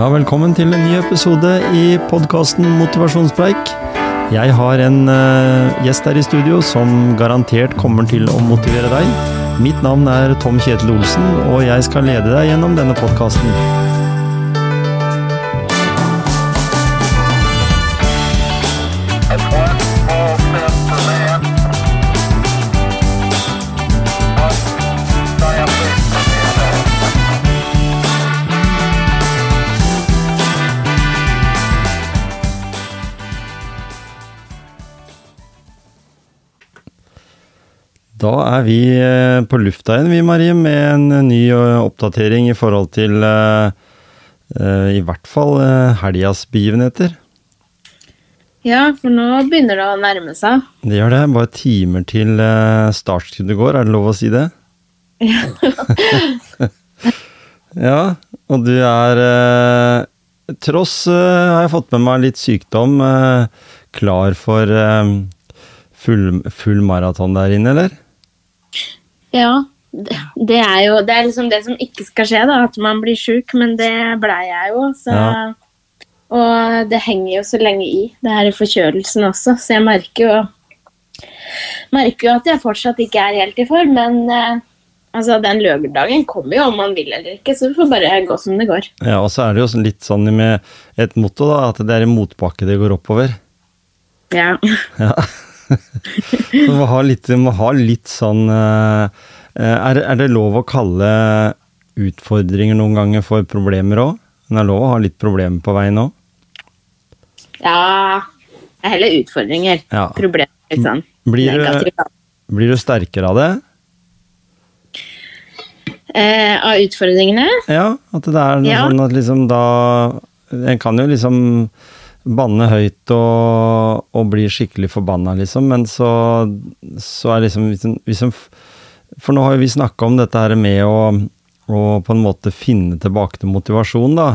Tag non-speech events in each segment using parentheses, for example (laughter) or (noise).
Ja, velkommen til en ny episode i podkasten Motivasjonspreik. Jeg har en uh, gjest her i studio som garantert kommer til å motivere deg. Mitt navn er Tom Kjetil Olsen, og jeg skal lede deg gjennom denne podkasten. Da er vi eh, på lufta igjen, vi Marie, med en eh, ny eh, oppdatering i forhold til i hvert fall helgas begivenheter. Ja, for nå begynner det å nærme seg. Det gjør det. Bare timer til startskuddet går, er det lov å si det? Ja. (laughs) ja, og du er Tross har jeg fått med meg litt sykdom, klar for full, full maraton der inne, eller? Ja. Det er jo det er liksom det som ikke skal skje, da, at man blir sjuk, men det blei jeg jo. Så, ja. Og det henger jo så lenge i, det her i forkjølelsen også, så jeg merker jo merker jo at jeg fortsatt ikke er helt i form, men eh, altså, den lørdagen kommer jo om man vil eller ikke, så det får bare gå som det går. Ja, og så er det jo litt sånn med et motto, da, at det er i motbakke det går oppover. Ja. ja. (laughs) du må ha litt, må ha litt sånn uh, er, er, det lov å kalle utfordringer noen ganger for problemer òg? Men det er lov å ha litt problemer på veien òg? Ja Det er heller utfordringer. Ja. Problemer, litt sånn blir du, blir du sterkere av det? Eh, av utfordringene? Ja, at det er noe ja. sånn at liksom da En kan jo liksom banne høyt og, og blir skikkelig forbanna, liksom. Men så, så er liksom hvis en, For nå har jo vi snakka om dette her med å, å, på en måte finne tilbake til motivasjon, da.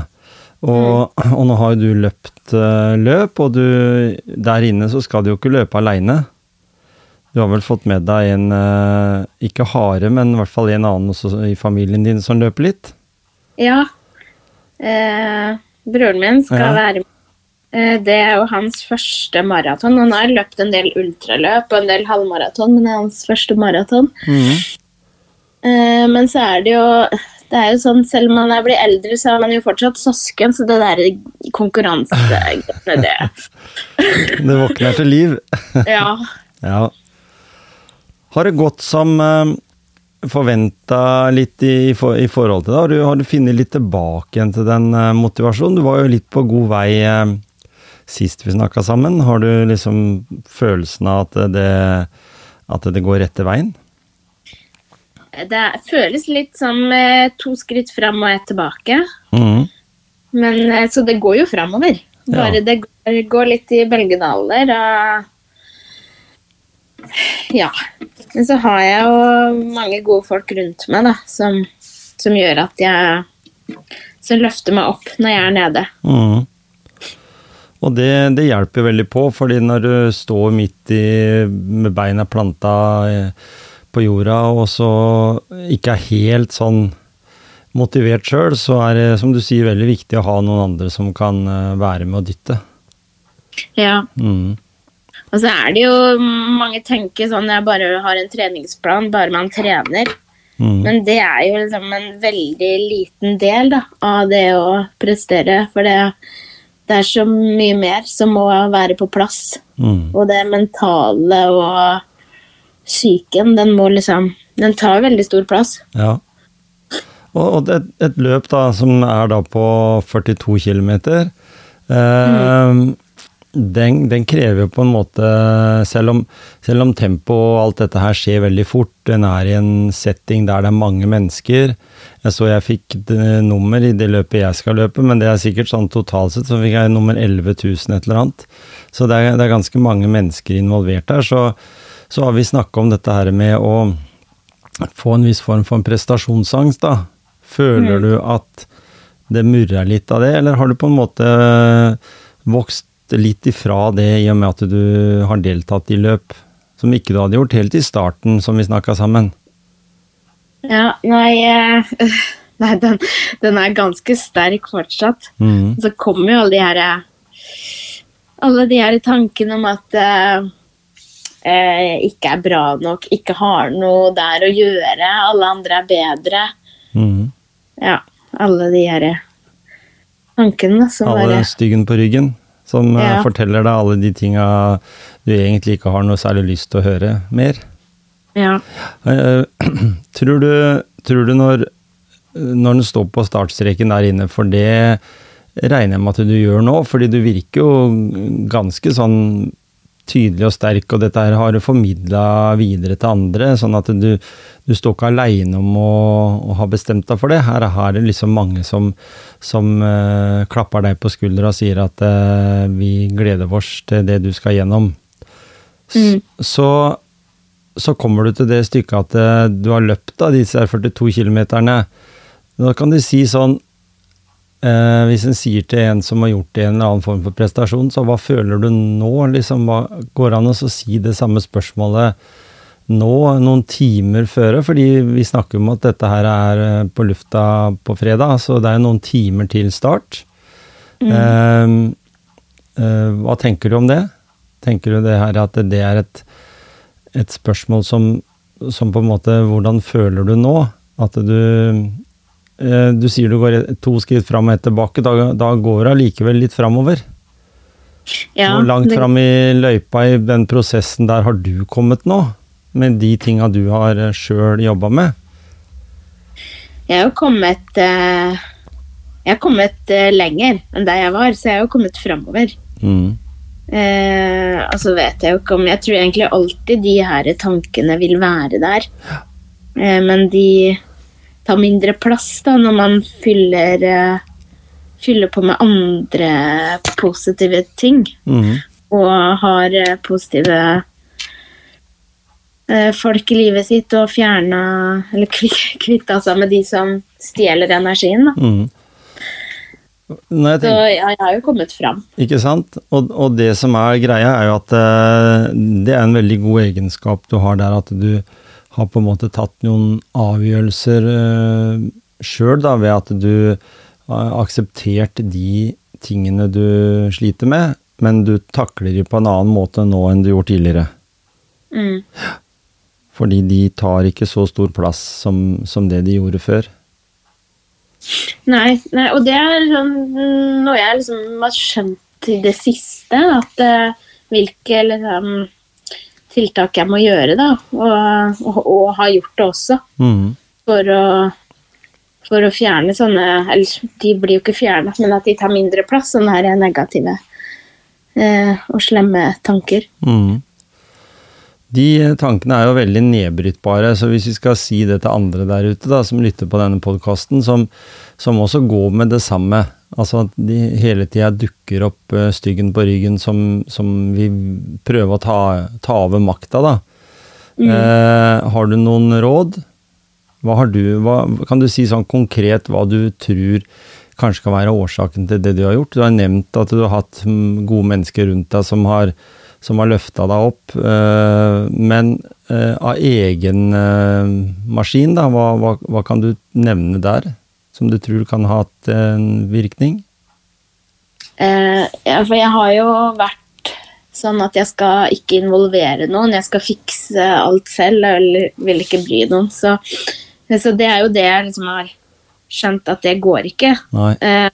Og, mm. og nå har jo du løpt uh, løp, og du, der inne så skal du jo ikke løpe aleine. Du har vel fått med deg en, uh, ikke hare, men i hvert fall en annen også i familien din som løper litt? Ja. Eh, broren min skal ja. være med Eh, det er jo hans første maraton. Han har løpt en del ultraløp og en del halvmaraton, men det er hans første maraton. Mm. Men så er det jo det er jo sånn, Selv om man er blitt eldre, så er man jo fortsatt søsken, så det der konkurransegreiene, det (laughs) Det våkner til liv. (laughs) ja. ja. Har det gått som eh, forventa litt i, for, i, forhold til det? Har du, har du funnet litt tilbake igjen til den motivasjonen? Du var jo litt på god vei sist vi snakka sammen? Har du liksom følelsen av at det, at det går rette veien? Det føles litt som eh, to skritt fram og ett tilbake. Mm. Men, eh, så det går jo framover. Bare ja. det går, går, litt i bølgedaler. Og ja. Men så har jeg jo mange gode folk rundt meg da, som, som gjør at jeg Som løfter meg opp når jeg er nede. Mm. Og det, det, hjelper veldig på, fordi når du står midt i med beina planta på jorda, og så ikke er helt sånn motivert sjøl, så er det, som du sier, veldig viktig å ha noen andre som kan eh, være med å dytte. Ja. Mm. Og så er det jo Mange tenker sånn jeg bare har en treningsplan, bare man trener. Mm. Men det er jo liksom en veldig liten del da, av det å prestere. For det, det er så mye mer som må være på plass. Mm. Og det mentale og psyken, den må liksom Den tar veldig stor plass. Ja. Og et, et løp da, som er da på 42 km, eh, mm. Den, den, krever jo på en måte selv om, selv om tempo og alt dette her skjer veldig fort, den er i en setting der det er mange mennesker, jeg så jeg fikk nummer i det løpet jeg skal løpe, men det er sikkert sånn totalt sett så fikk jeg nummer 11 000 et eller annet. Så det er, det er ganske mange mennesker involvert der. Så, så har vi snakka om dette her med å få en viss form for en prestasjonsangst, da. Føler mm. du at det murrer litt av det, eller har du på en måte vokst litt ifra det i og med at du har deltatt i løp som ikke du hadde gjort helt i starten, som vi snakka sammen? Ja, nei uh, (laughs) Nei, den, den er ganske sterk fortsatt. Mm. Så kommer jo alle de her Alle de her tankene om at uh, eh, ikke er bra nok, ikke har noe der å gjøre, alle andre er bedre. Mm. Ja, alle de her tankene som Alle bare styggen på ryggen, som eh, Ja. forteller deg alle de tinga du egentlig ikke har noe særlig lyst til å høre mer. Ja. Eh, (clears throat) tror du, tror du når, når den står på startstreken der inne, for det regner jeg med at du gjør nå, fordi du virker jo ganske sånn tydelig og sterk, og dette her har du formidla videre til andre, sånn at du, du står ikke aleine om å, å ha bestemt deg for det. Her, er det liksom mange som, som uh, klapper deg på skuldra og sier at uh, vi gleder oss til det du skal gjennom. Mm. Så så kommer du til det stykket at uh, du har løpt da, disse 42 kilometerne. Da kan du si sånn eh, Hvis en sier til en som har gjort en eller annen form for prestasjon, så hva føler du nå? Liksom, hva, går det an å si det samme spørsmålet nå, noen timer før? Fordi vi snakker om at dette her er eh, på lufta på fredag, så det er noen timer til start. Eh, eh, hva tenker du om det? Tenker du det her at det er et et spørsmål som, som på en måte Hvordan føler du nå? At du Du sier du går to skritt fram og ett tilbake. Da, da går det allikevel litt framover. ja Hvor langt det- fram i løypa i den prosessen der har du kommet nå? Med de tinga du har sjøl jobba med? Jeg har jo kommet eh, Jeg har kommet eh, lenger enn der jeg var, så jeg har jo kommet framover. Mm. Eh, og så vet jeg jo ikke om Jeg tror egentlig alltid de her tankene vil være der. Eh, men de tar mindre plass da når man fyller eh, Fyller på med andre positive ting. Mm. Og har eh, positive eh, folk i livet sitt og fjerna Eller kvi- (laughs) kvitta seg med de som stjeler energien. Da. Mm. Jeg Så ja, jeg har jo kommet fram. ikke sant? Og, og det som er greia, er jo at det er en veldig god egenskap du har der, at du har på en måte tatt noen avgjørelser uh, sjøl, da, ved at du har akseptert de tingene du sliter med, men du takler de på en annen måte nå enn du gjorde tidligere. Mm. Fordi de tar ikke så stor plass som, som det de gjorde før. Nei, nei, og det er sånn noe jeg liksom har skjønt i det siste, at uh, hvilke liksom, tiltak jeg må gjøre, da, og, og, og har gjort det også, Mm. for å, for å fjerne sånne Eller de blir jo ikke fjernet, men at de tar mindre plass, sånne her negative eh, og slemme tanker. Mm. De tankene er jo veldig nedbrytbare, så hvis vi skal si det til andre der ute da, som lytter på denne podkasten, som, som også går med det samme, altså at de hele tida dukker opp eh, styggen på ryggen som, som vi prøver å ta, ta over makta, da. Eh, har du noen råd? Hva har du, hva, kan du si sånn konkret hva du tror kanskje kan være årsaken til det du har gjort? Du har nevnt at du har hatt mm, gode mennesker rundt deg som har, som har løfta deg opp. eh, Men eh, av egen eh, maskin, da, hva, hva, hva kan du nevne der? Som du tror kan ha hatt en virkning? Eh, ja, for jeg har jo vært sånn at jeg skal ikke involvere noen, jeg skal fikse alt selv, eller vil ikke bry noen. Så, så det er jo det jeg liksom har skjønt at det går ikke. Eh,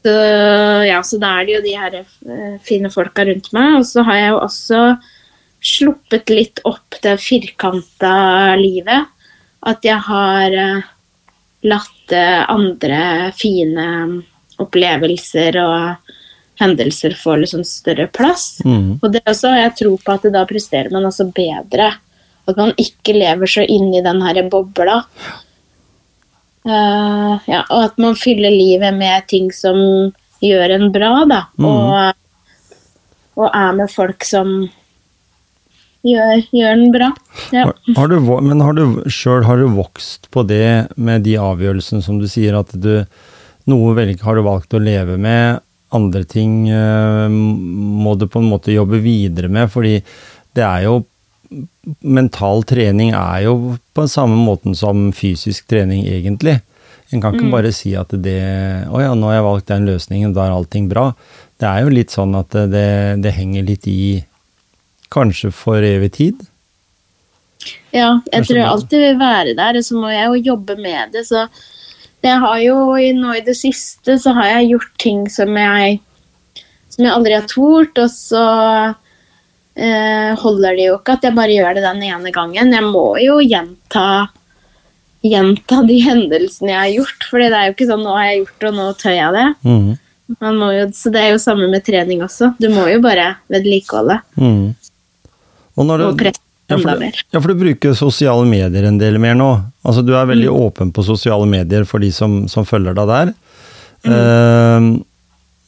så ja, så da er det jo de her eh, fine folka rundt meg, og så har jeg jo også sluppet litt opp det firkanta livet. At jeg har eh, latt eh, andre fine opplevelser og hendelser få liksom større plass. Mm. Og det også jeg tror på at da presterer man også bedre. At man ikke lever så inni den her bobla. Uh, ja, og at man fyller livet med ting som gjør en bra, da. Og, og er med folk som gjør, gjør den bra. Ja. Har, har du, men har du sjøl har du vokst på det med de avgjørelsene som du sier at du Noe velg, har du valgt å leve med, andre ting eh, må du på en måte jobbe videre med, fordi det er jo mental trening er jo på samme måten som fysisk trening, egentlig. En kan ikke mm. bare si at det Å ja, nå har jeg valgt den løsningen, da er allting bra. Det er jo litt sånn at det, det henger litt i Kanskje for evig tid? Ja, jeg tror jeg alltid vil være der, og så må jeg jo jobbe med det. Så jeg har jo nå i det siste så har jeg gjort ting som jeg som jeg aldri har tort, og så eh, holder det jo ikke at jeg bare gjør det den ene gangen. Jeg må jo gjenta, gjenta de (laughs) hendelsene jeg har gjort, for det er jo ikke sånn 'nå har jeg gjort det, og nå tør jeg det'. Mm. Jo, så det er jo samme med trening også. Du må jo bare vedlikeholde. Mm. Og, når du, ja, for, ja, for du bruker sosiale medier en del mer nå. Altså, du er veldig mm. åpen på sosiale medier for de som, som følger deg der. Mm. Uh,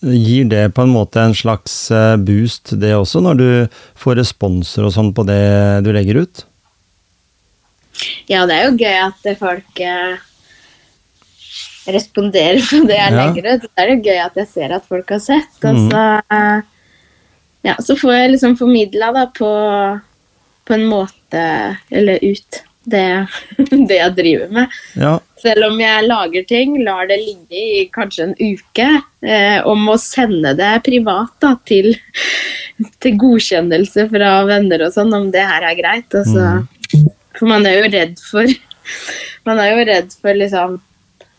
Gir det på en måte en slags eh, boost, det også, når du får responser og sånn på det du legger ut? Ja, det er jo gøy at folk uh, responderer på det jeg ja. legger ut. Det er jo gøy at jeg ser at folk har sett. Og mm. så, eh, ja, så får jeg liksom formidla da på, på en måte Eller ut det, (laughs) det jeg driver med. Ja. Selv om jeg lager ting, lar det ligge i kanskje en uke, eh, om å sende det privat da, til, (laughs) til, godkjennelse fra venner og sånn, om det her er greit. Altså, mm. For man er jo redd for (laughs) Man er jo redd for liksom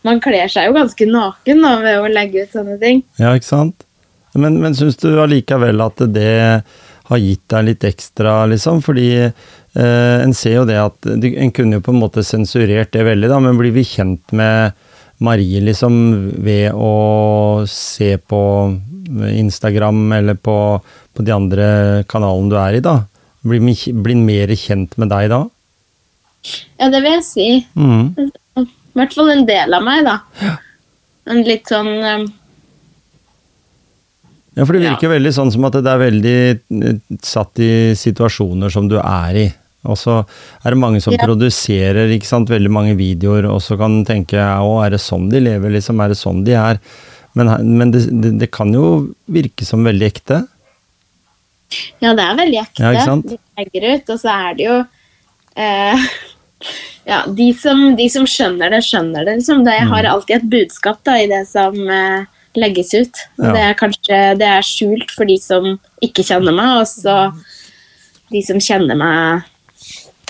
Man kler seg jo ganske naken da, ved å legge ut sånne ting. Ja, ikke sant. Men, men syns du allikevel at det har gitt deg litt ekstra, liksom? Fordi eh, en ser jo det at En kunne jo på en måte sensurert det veldig, da, men blir vi kjent med Marie liksom ved å se på Instagram eller på, på de andre kanalene du er i, da? Blir, blir mer kjent med deg da? Ja, det vil jeg si. Mm. I hvert fall en del av meg, da. En litt sånn um... Ja, for det virker ja. veldig sånn som at det er veldig eh, satt i situasjoner som du er i. Og så er det mange som ja. produserer ikke sant, veldig mange videoer, og så kan du tenke å, er det sånn de lever, liksom? Er det sånn de er? Men, men det, det, det, kan jo virke som veldig ekte? Ja, det er veldig ekte. Ja, de legger ut, og så er det jo eh, (laughs) Ja, de som, de som, skjønner det, skjønner det, liksom. Det, jeg har mm. alltid et budskap da, i det som eh, legges ut. Ja. det er kanskje det er skjult for de som ikke kjenner meg, og så de som kjenner meg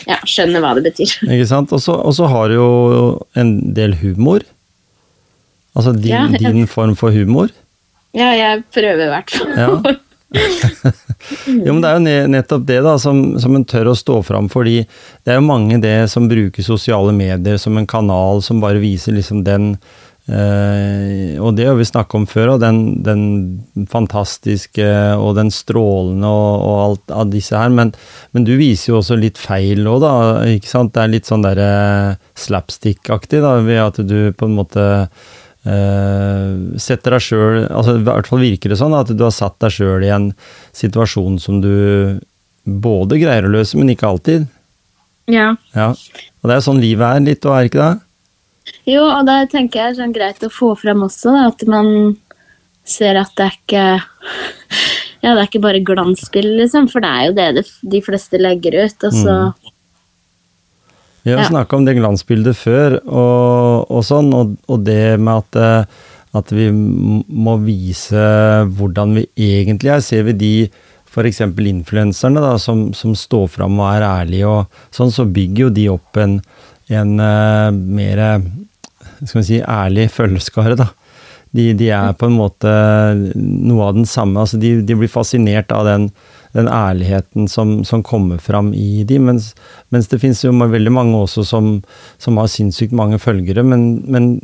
ja, skjønner hva det betyr. (laughs) Ikke sant. Og så har du jo en del humor. Altså din, ja, ja. din, form for humor. Ja, jeg prøver i hvert fall. Ja. (laughs) jo, men det er jo nettopp det da, som, som en tør å stå fram, fordi det er jo mange det som bruker sosiale medier som en kanal som bare viser liksom den Uh, og det har vi snakket om før, og den, den, fantastiske og den strålende og, og, alt av disse her. Men, men, du viser jo også litt feil òg, da. ikke sant? Det er litt sånn derre slapstick-aktig, da, ved at du på en måte uh, setter deg sjøl altså I hvert fall virker det sånn at du har satt deg sjøl i en situasjon som du både greier å løse, men ikke alltid. Ja. ja. Og det er sånn livet er litt, og er ikke det? Jo, og det tenker jeg er sånn greit å få frem også, da, at man ser at det er ikke (laughs) Ja, det er ikke bare glansspill, liksom, for det er jo det de fleste legger ut, og så mm. Vi har ja. snakka om det glansbildet før, og, og sånn, og, og, det med at, eh, at vi må vise hvordan vi egentlig er. Ser vi de f.eks. influenserne da, som, som står fram og er ærlige, og sånn, så bygger jo de opp en, en uh, mer skal vi si, ærlig følgeskare. da. De, de, er på en måte noe av den samme. altså De, de blir fascinert av den, den ærligheten som, som, kommer fram i de, mens, mens det finnes jo veldig mange også som, som har sinnssykt mange følgere. Men, men,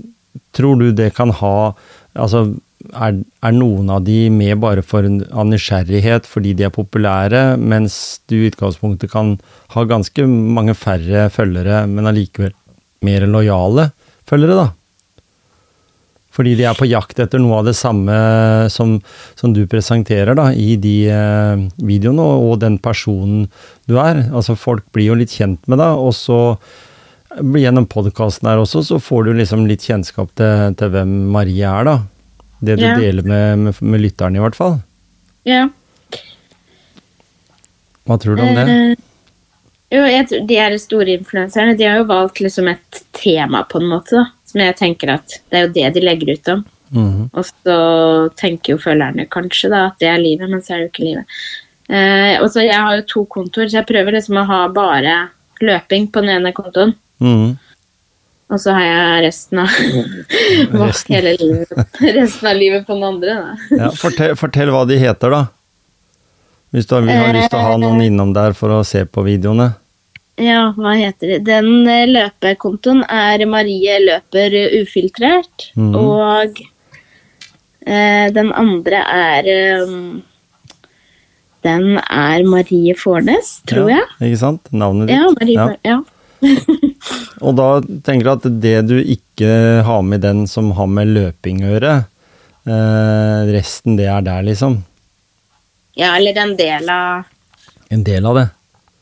tror du det kan ha altså er, er, noen av de med bare for av nysgjerrighet fordi de er populære, mens du i utgangspunktet kan ha ganske mange færre følgere, men allikevel mer lojale følgere, da? Fordi de er på jakt etter noe av det samme som, som du presenterer da, i de eh, videoene, og, og den personen du er. Altså Folk blir jo litt kjent med deg, og så gjennom podkasten her også, så får du liksom litt kjennskap til, til hvem Marie er, da. Det du ja. deler med, med, med lytteren, i hvert fall. Ja. Hva tror du om det? Eh, Jo, jeg tror De her store influenserne de har jo valgt liksom et tema, på en måte, da, som jeg tenker at det er jo det de legger ut om. Mhm. Og så tenker jo følgerne kanskje da at det er livet, men så er det jo ikke livet. Eh, og så Jeg har jo to kontoer, så jeg prøver liksom å ha bare løping på den ene kontoen. Mhm. Og så har jeg resten av (laughs) Resten. hele livet, resten av livet på den andre. Da. Ja, fortell, fortell hva de heter, da. Hvis du har, har lyst til å ha noen innom der for å se på videoene. Ja, hva heter det? Den eh, løpekontoen er Marie løper ufiltrert. Mm. Og eh, den andre er um, Den er Marie Fornes, tror ja, jeg. Ikke sant? Navnet ditt. Ja, Marie Ja. Fornes. Ja. (laughs) Og da tenker du at det du ikke har med den som har med løping å gjøre, eh, resten det er der, liksom? Ja, eller en del av En del av det.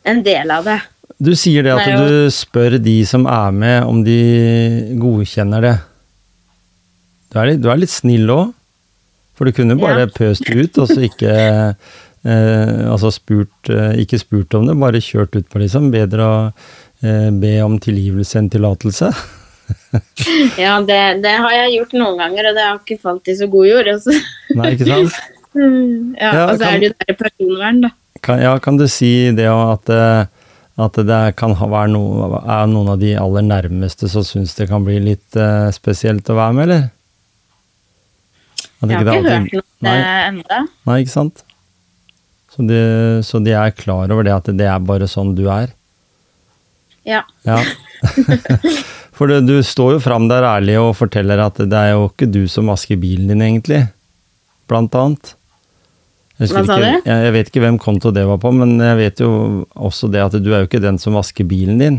En del av det. Du sier det at jo. du spør de som er med, om de godkjenner det. Du er litt, du er litt snill òg, for du kunne bare Ja. pøst ut, og så ikke (laughs) eh, Altså spurt eh, Ikke spurt om det, bare kjørt ut på, liksom. Bedre å eh, be om tilgivelse enn tillatelse. (laughs) Ja, det, det har jeg gjort noen ganger, og det har ikke falt i så god jord. Også. Nei, ikke sant? (laughs) ja, Ja, og så kan- er det jo der personvern, da. Kan, ja, kan du si det at, eh, at det kan være noe, er noen av de aller nærmeste som syns det kan bli litt uh, spesielt å være med, eller? At Jeg har det ikke alltid- hørt noe Nei. enda. Nei, ikke sant? Så de, så de er klar over det, at det er bare sånn du er? Ja. Ja. (laughs) For det, du står jo fram der ærlig og forteller at det er jo ikke du som vasker bilen din, egentlig. Blant annet. Jeg Hva sa ikke, du? Jeg, jeg vet ikke hvem konto det var på, men jeg vet jo også det at du er jo ikke den som vasker bilen din.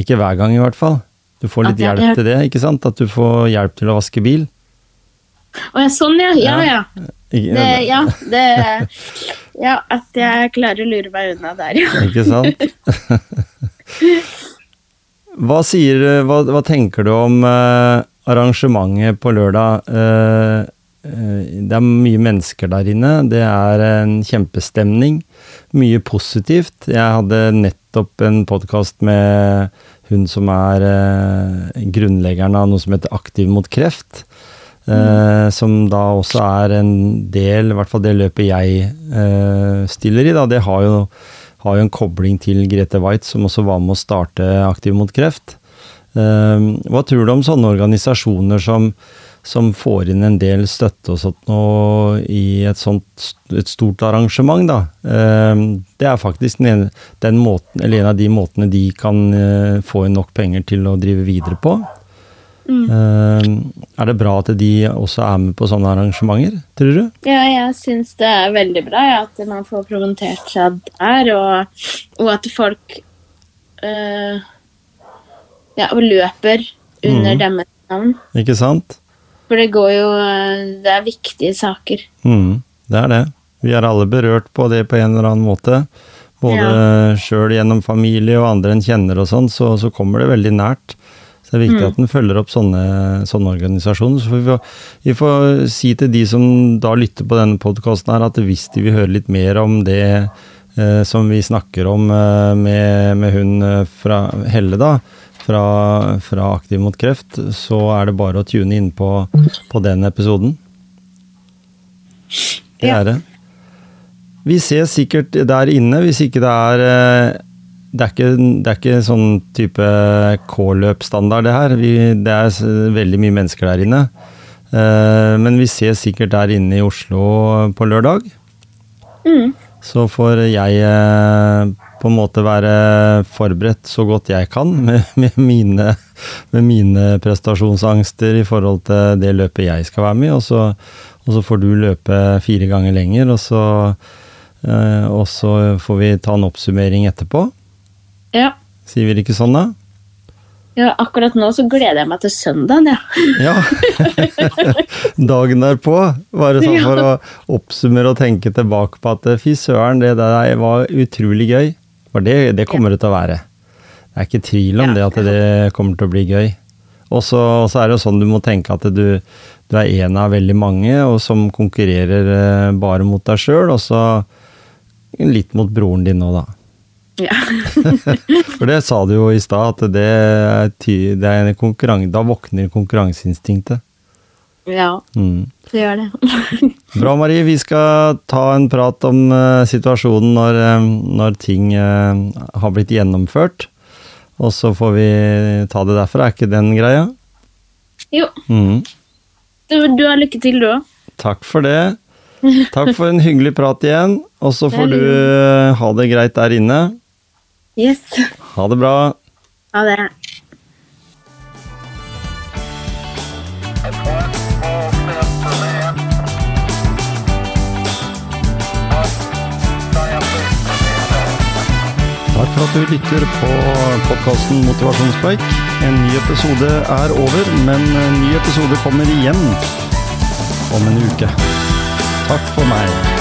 Ikke hver gang, i hvert fall. Du får litt hjelp til det, ikke sant? At du får hjelp til å vaske bil. Å ja, sånn, ja. Ja, Ja. ja. Det, ja, det Ja, at jeg klarer å lure meg unna der, ja. Ikke sant? (laughs) hva, sier, hva, hva tenker du om eh, arrangementet på lørdag? Eh, det er mye mennesker der inne. Det er en kjempestemning. Mye positivt. Jeg hadde nettopp en podkast med hun som er eh, grunnleggeren av noe som heter Aktiv mot kreft. Mm. som da også er en del, i hvert fall det løpet jeg eh, stiller i, da, det har jo, har jo en kobling til Grete Waitz, som også var med å starte Aktiv mot kreft. Eh, hva tror du om sånne organisasjoner som, som får inn en del støtte og sånt nå i et sånt et stort arrangement, da? Eh, det er faktisk den, ene, den måten, eller en av de måtene de kan eh, få inn nok penger til å drive videre på. Mm. er det bra at de også er med på sånne arrangementer, tror du? Ja, jeg syns det er veldig bra ja, at man får promotert seg der, og, og at folk øh, ja, og løper under mm. deres navn. Ikke sant? For det går jo Det er viktige saker. Mm, det er det. Vi er alle berørt på det på en eller annen måte. Både Ja. sjøl gjennom familie og andre en kjenner og sånn, så, så kommer det veldig nært. Så det er viktig at en følger opp sånne, sånne organisasjoner. Så vi, får, vi får si til de som da lytter på denne podkasten her, at hvis de vil høre litt mer om det eh, som vi snakker om eh, med, med hun eh, fra Helle, da, fra, fra Aktiv mot kreft, så er det bare å tune inn på, på den episoden. Det er det. Vi ses sikkert der inne, hvis ikke det er eh, Det er ikke, det er ikke sånn type K-løp-standard, det her. Vi, det er veldig mye mennesker der inne. Eh, Men vi ses sikkert der inne i Oslo på lørdag. Mm. Så får jeg eh, på en måte være forberedt så godt jeg kan med, med, mine, med mine prestasjonsangster i forhold til det løpet jeg skal være med i. Og så, og så får du løpe fire ganger lenger, og så, eh, og så får vi ta en oppsummering etterpå. Ja. Sier vi det ikke sånn, da? ja, akkurat nå så gleder jeg meg til søndagen, ja. Ja. (laughs) Dagen derpå, bare sånn for å oppsummere og tenke tilbake på at fy søren, det der var utrolig gøy. For det, det kommer det til å være. Det er ikke tvil om Ja. det at det kommer til å bli gøy. Og så er det jo sånn du må tenke at du, du er en av veldig mange, og som konkurrerer eh, bare mot deg sjøl, og så litt mot broren din nå, da. ja. (laughs) For det sa du jo i stad, at det er, ty, det er en konkurranse Da våkner konkurranseinstinktet. Ja, Mm. det gjør det. (laughs) Bra, Marie. Vi skal ta en prat om uh, situasjonen når, eh, når ting uh, har blitt gjennomført. Og så får vi ta det derfra. Er ikke den greia? Jo, Mm. du, du har lykke til, du òg. Takk for det. (laughs) Takk for en hyggelig prat igjen. Og så får du uh, ha det greit der inne. Yes. Ha det bra. Ha det. For at du lytter på podkasten Motivasjonspreik. En ny episode er over, men en ny episode kommer igjen om en uke. Takk for meg.